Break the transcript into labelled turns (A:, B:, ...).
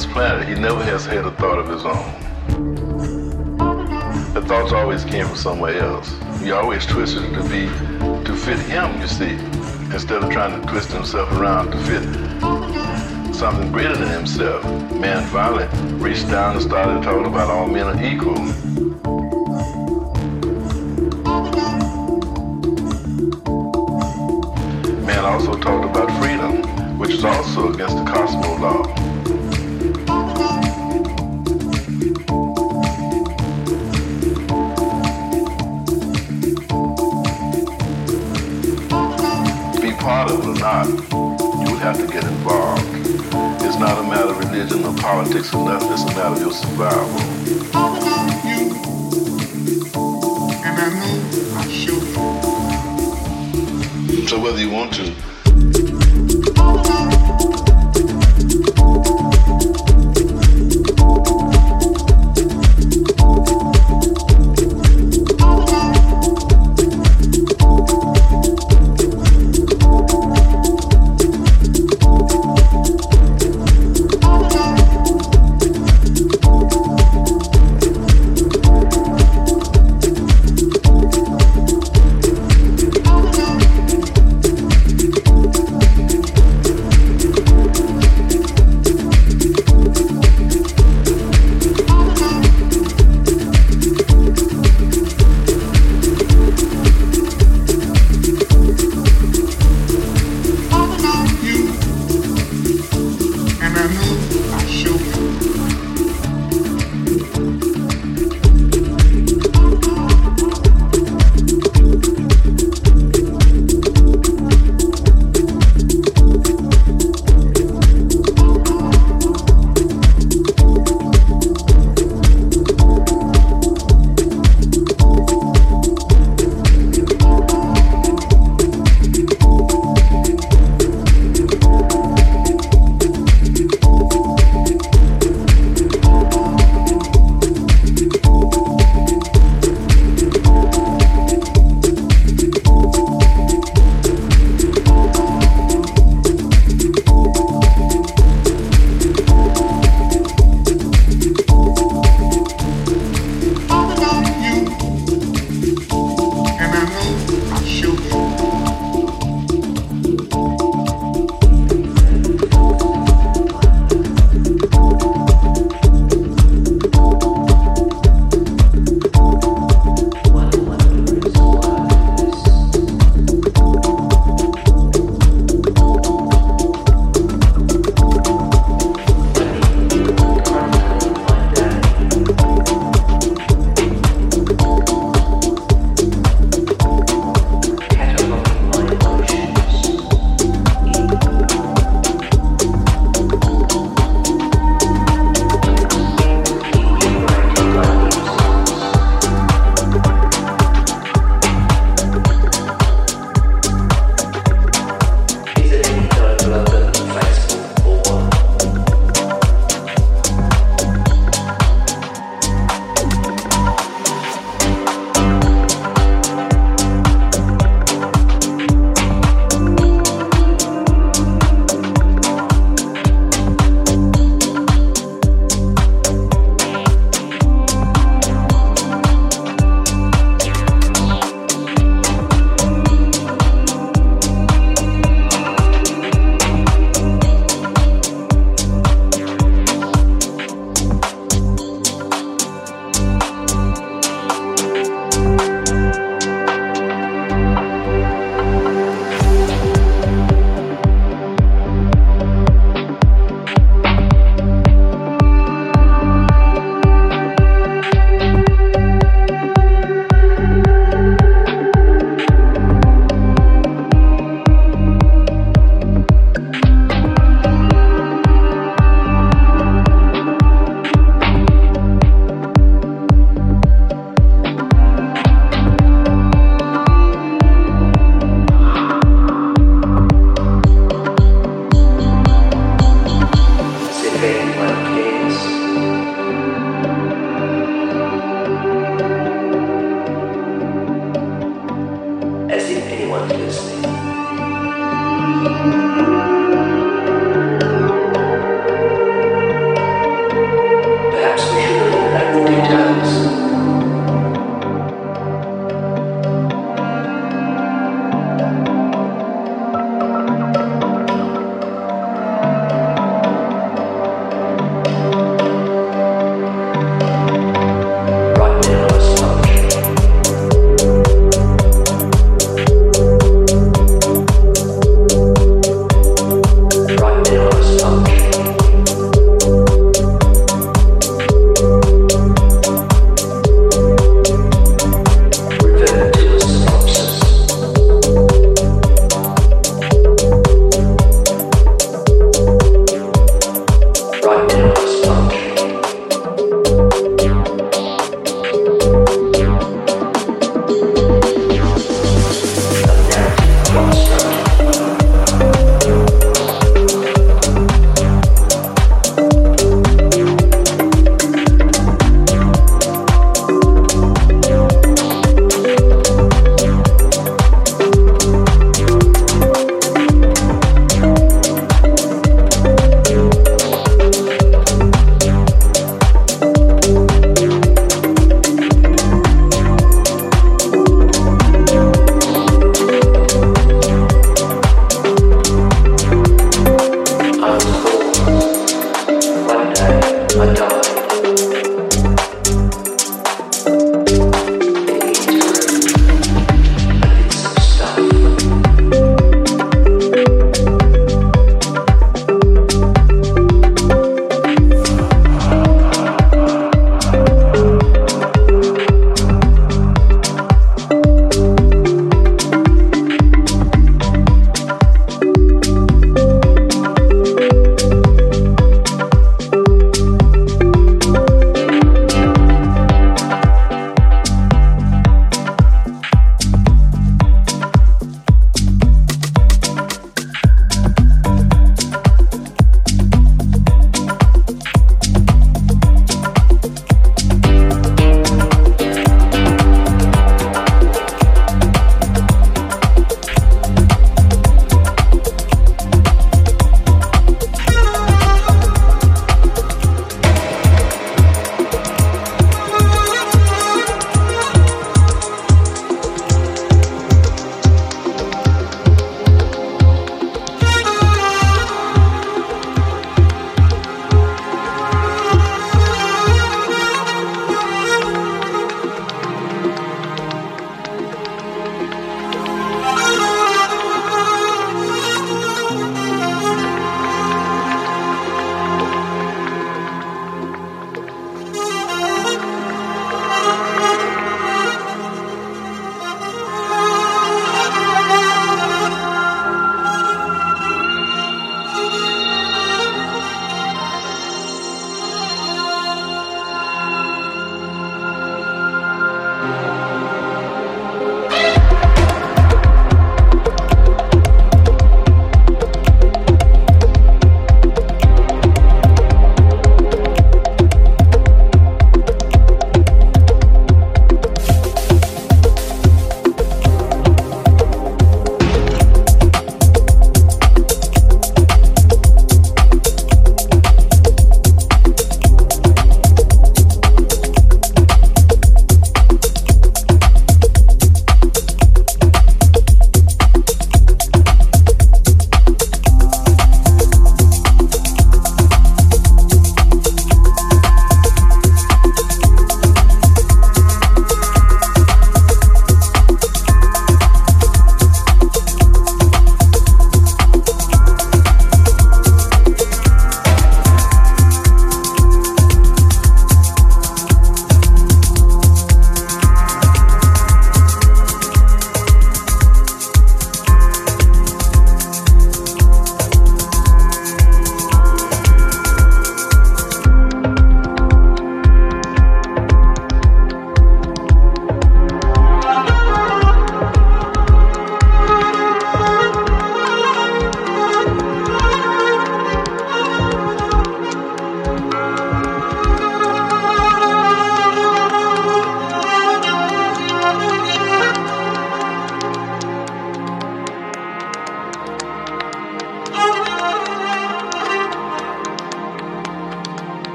A: this planet, he never has had a thought of his own. The thoughts always came from somewhere else. He always twisted to be to fit him, you see, instead of trying to twist himself around to fit something greater than himself. Man finally reached down and started talking about all men are equal. Man also talked about freedom, which is also against the Cosmo law. not, you have to get involved. It's not a matter of religion or politics or nothing. It's a matter of your survival. So whether you want to